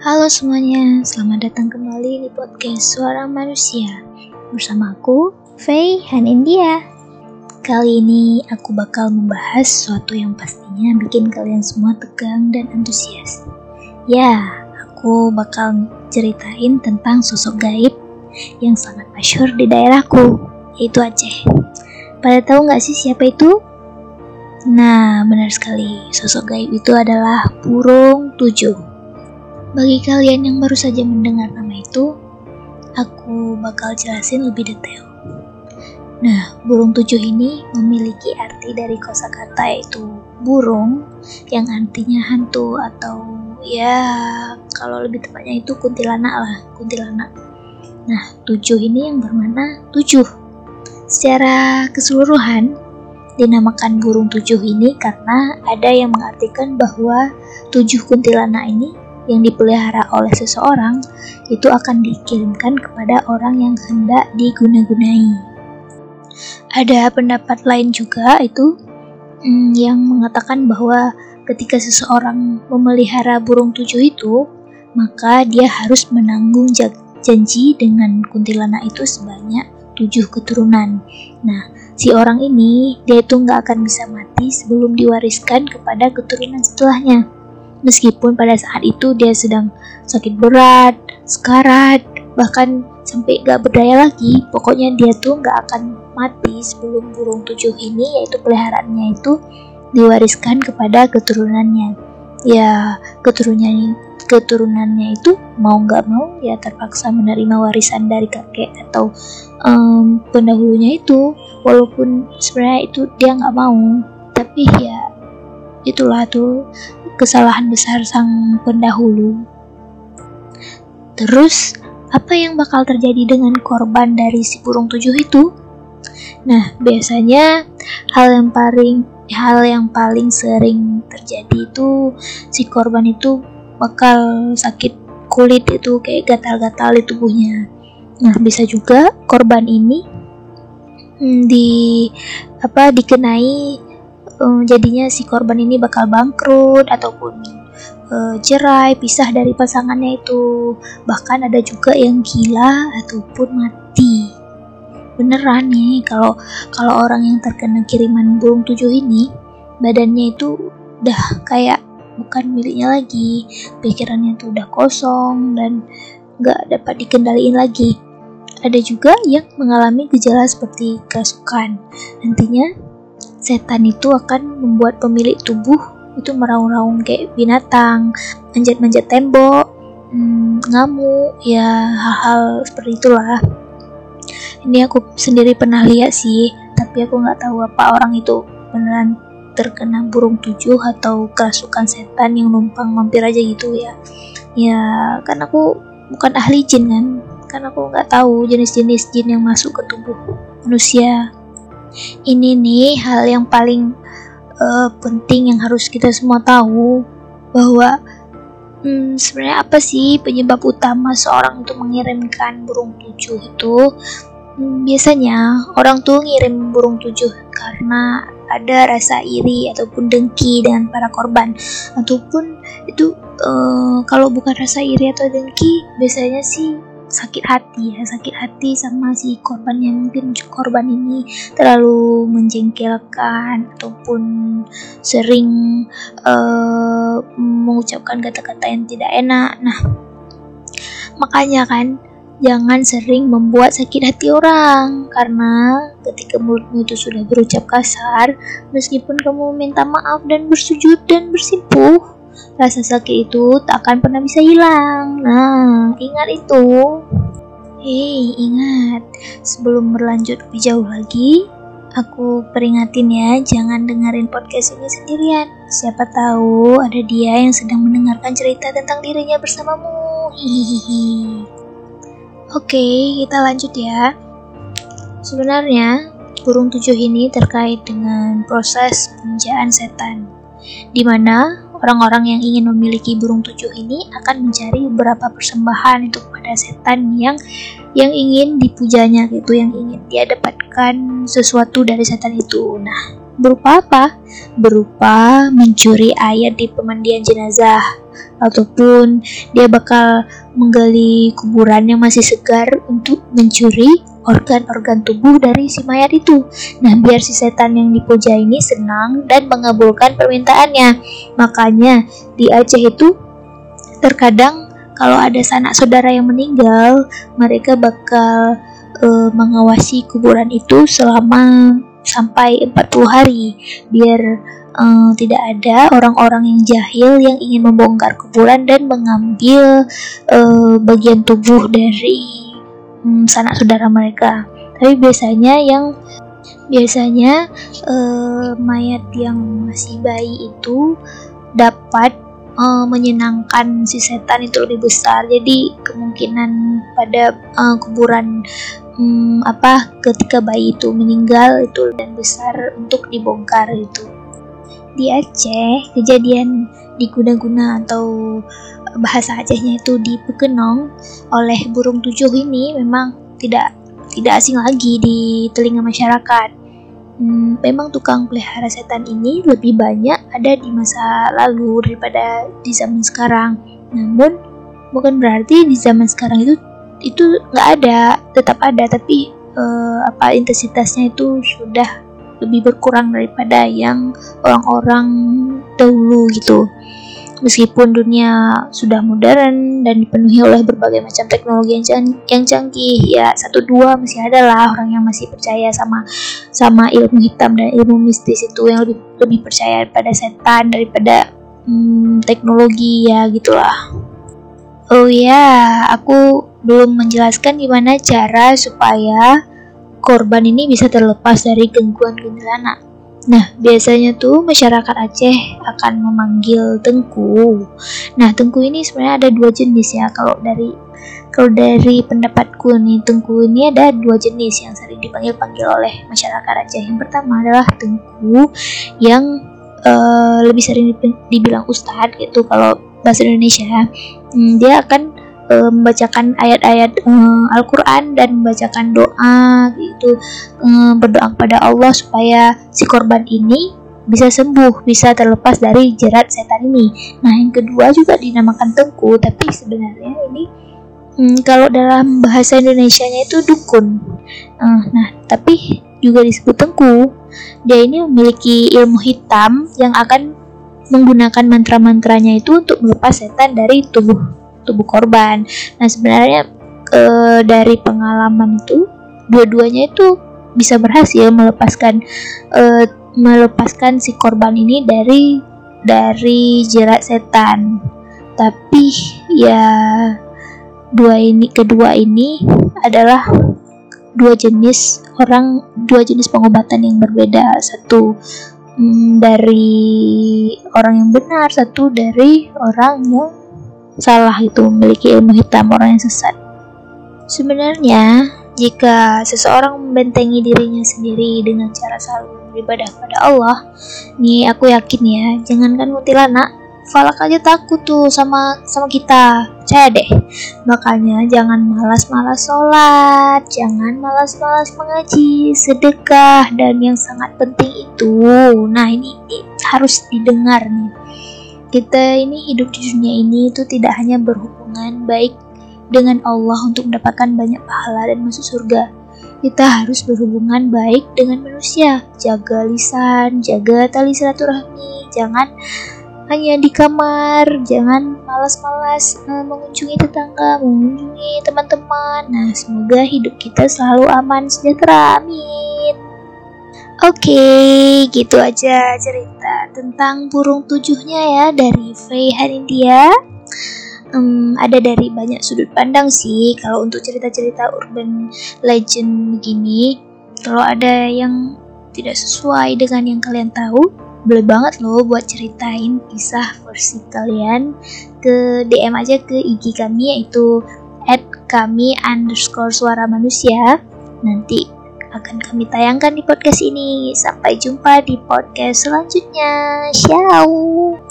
Halo semuanya, selamat datang kembali di podcast Suara Manusia Bersama aku, Faye Hanindia Kali ini aku bakal membahas sesuatu yang pastinya bikin kalian semua tegang dan antusias Ya, aku bakal ceritain tentang sosok gaib yang sangat masyur di daerahku Yaitu Aceh Pada tahu nggak sih siapa itu? Nah, benar sekali. Sosok gaib itu adalah burung tujuh. Bagi kalian yang baru saja mendengar nama itu, aku bakal jelasin lebih detail. Nah, burung tujuh ini memiliki arti dari kosakata yaitu burung yang artinya hantu atau ya kalau lebih tepatnya itu kuntilanak lah, kuntilanak. Nah, tujuh ini yang bermakna tujuh. Secara keseluruhan, dinamakan burung tujuh ini karena ada yang mengartikan bahwa tujuh kuntilanak ini yang dipelihara oleh seseorang itu akan dikirimkan kepada orang yang hendak diguna-gunai. Ada pendapat lain juga itu hmm, yang mengatakan bahwa ketika seseorang memelihara burung tujuh itu, maka dia harus menanggung janji dengan kuntilanak itu sebanyak tujuh keturunan. Nah, si orang ini dia itu nggak akan bisa mati sebelum diwariskan kepada keturunan setelahnya. Meskipun pada saat itu dia sedang sakit berat, sekarat, bahkan sampai gak berdaya lagi, pokoknya dia tuh nggak akan mati sebelum burung tujuh ini yaitu peliharaannya itu diwariskan kepada keturunannya. Ya, keturunannya keturunannya itu mau nggak mau ya terpaksa menerima warisan dari kakek atau um, pendahulunya itu walaupun sebenarnya itu dia nggak mau tapi ya itulah tuh kesalahan besar sang pendahulu terus apa yang bakal terjadi dengan korban dari si burung tujuh itu nah biasanya hal yang paling hal yang paling sering terjadi itu si korban itu bakal sakit kulit itu kayak gatal-gatal di tubuhnya. Nah, bisa juga korban ini hmm, di apa dikenai um, jadinya si korban ini bakal bangkrut ataupun uh, cerai, pisah dari pasangannya itu. Bahkan ada juga yang gila ataupun mati. Beneran nih kalau kalau orang yang terkena kiriman burung tujuh ini badannya itu udah kayak bukan miliknya lagi pikirannya tuh udah kosong dan gak dapat dikendaliin lagi ada juga yang mengalami gejala seperti kerasukan nantinya setan itu akan membuat pemilik tubuh itu meraung-raung kayak binatang manjat-manjat tembok hmm, ngamuk ya hal-hal seperti itulah. Ini aku sendiri pernah lihat sih tapi aku nggak tahu apa orang itu beneran terkena burung tujuh atau kerasukan setan yang numpang mampir aja gitu ya. Ya kan aku bukan ahli jin kan kan aku nggak tahu jenis-jenis jin yang masuk ke tubuh manusia ini nih hal yang paling uh, penting yang harus kita semua tahu bahwa hmm, sebenarnya apa sih penyebab utama seorang itu mengirimkan burung tujuh itu? Hmm, biasanya orang tuh ngirim burung tujuh karena ada rasa iri ataupun dengki dengan para korban. Ataupun itu uh, kalau bukan rasa iri atau dengki biasanya sih sakit hati ya sakit hati sama si korban yang mungkin korban ini terlalu menjengkelkan ataupun sering uh, mengucapkan kata-kata yang tidak enak. Nah makanya kan Jangan sering membuat sakit hati orang, karena ketika mulutmu itu sudah berucap kasar, meskipun kamu minta maaf dan bersujud dan bersimpuh, rasa sakit itu tak akan pernah bisa hilang. Nah, ingat itu. Hei, ingat, sebelum berlanjut lebih jauh lagi, aku peringatin ya, jangan dengerin podcast ini sendirian. Siapa tahu ada dia yang sedang mendengarkan cerita tentang dirinya bersamamu. Hihihi. Oke, kita lanjut ya. Sebenarnya, burung tujuh ini terkait dengan proses penjaan setan, di mana orang-orang yang ingin memiliki burung tujuh ini akan mencari beberapa persembahan itu kepada setan yang yang ingin dipujanya gitu, yang ingin dia dapatkan sesuatu dari setan itu. Nah, berupa apa? Berupa mencuri air di pemandian jenazah ataupun dia bakal menggali kuburan yang masih segar untuk mencuri organ-organ tubuh dari si mayat itu. Nah, biar si setan yang dipuja ini senang dan mengabulkan permintaannya. Makanya di Aceh itu terkadang kalau ada sanak saudara yang meninggal, mereka bakal uh, mengawasi kuburan itu selama sampai 40 hari biar uh, tidak ada orang-orang yang jahil yang ingin membongkar kuburan dan mengambil uh, bagian tubuh dari um, sanak saudara mereka. Tapi biasanya yang biasanya uh, mayat yang masih bayi itu dapat uh, menyenangkan si setan itu lebih besar. Jadi kemungkinan pada uh, kuburan um, apa ketika bayi itu meninggal itu dan besar untuk dibongkar itu. Di Aceh kejadian di guna-guna atau bahasa Acehnya itu di Pekenong oleh burung tujuh ini memang tidak tidak asing lagi di telinga masyarakat hmm, memang tukang pelihara setan ini lebih banyak ada di masa lalu daripada di zaman sekarang. Namun bukan berarti di zaman sekarang itu itu nggak ada, tetap ada, tapi uh, apa intensitasnya itu sudah lebih berkurang daripada yang orang-orang dahulu gitu. Meskipun dunia sudah modern dan dipenuhi oleh berbagai macam teknologi yang, can yang canggih, ya satu dua masih ada lah orang yang masih percaya sama sama ilmu hitam dan ilmu mistis itu yang lebih lebih percaya pada setan daripada hmm, teknologi ya gitulah. Oh ya, aku belum menjelaskan gimana cara supaya korban ini bisa terlepas dari gangguan kuntilanak. Nah, biasanya tuh masyarakat Aceh akan memanggil tengku. Nah, tengku ini sebenarnya ada dua jenis ya. Kalau dari kalau dari pendapatku nih, tengku ini ada dua jenis yang sering dipanggil-panggil oleh masyarakat Aceh. Yang pertama adalah tengku yang uh, lebih sering dibilang ustadz gitu kalau bahasa Indonesia. Hmm, dia akan uh, membacakan ayat-ayat uh, Al-Quran dan membacakan doa gitu uh, berdoa kepada Allah supaya si korban ini bisa sembuh, bisa terlepas dari jerat setan ini. Nah, yang kedua juga dinamakan tengku, tapi sebenarnya ini hmm, kalau dalam bahasa Indonesia-nya itu dukun. Uh, nah, tapi juga disebut tengku. Dia ini memiliki ilmu hitam yang akan menggunakan mantra-mantranya itu untuk melepas setan dari tubuh tubuh korban. Nah sebenarnya e, dari pengalaman itu dua-duanya itu bisa berhasil melepaskan e, melepaskan si korban ini dari dari jerat setan. Tapi ya dua ini kedua ini adalah dua jenis orang dua jenis pengobatan yang berbeda satu mm, dari orang yang benar satu dari orang yang salah itu memiliki ilmu hitam orang yang sesat. Sebenarnya, jika seseorang membentengi dirinya sendiri dengan cara selalu beribadah pada Allah, nih aku yakin ya, jangankan mutilanak, Falak aja takut tuh sama sama kita, percaya deh. Makanya jangan malas-malas sholat, jangan malas-malas mengaji, sedekah, dan yang sangat penting itu, nah ini, ini harus didengar nih kita ini hidup di dunia ini itu tidak hanya berhubungan baik dengan Allah untuk mendapatkan banyak pahala dan masuk surga. Kita harus berhubungan baik dengan manusia. Jaga lisan, jaga tali silaturahmi. Jangan hanya di kamar, jangan malas-malas uh, mengunjungi tetangga, mengunjungi teman-teman. Nah, semoga hidup kita selalu aman, sejahtera. Amin. Oke, okay, gitu aja cerita tentang burung tujuhnya ya dari Faye Harindia. Um, ada dari banyak sudut pandang sih kalau untuk cerita-cerita urban legend begini. Kalau ada yang tidak sesuai dengan yang kalian tahu, boleh banget loh buat ceritain kisah versi kalian ke DM aja ke IG kami yaitu at kami underscore suara manusia. Nanti akan kami tayangkan di podcast ini. Sampai jumpa di podcast selanjutnya. Ciao.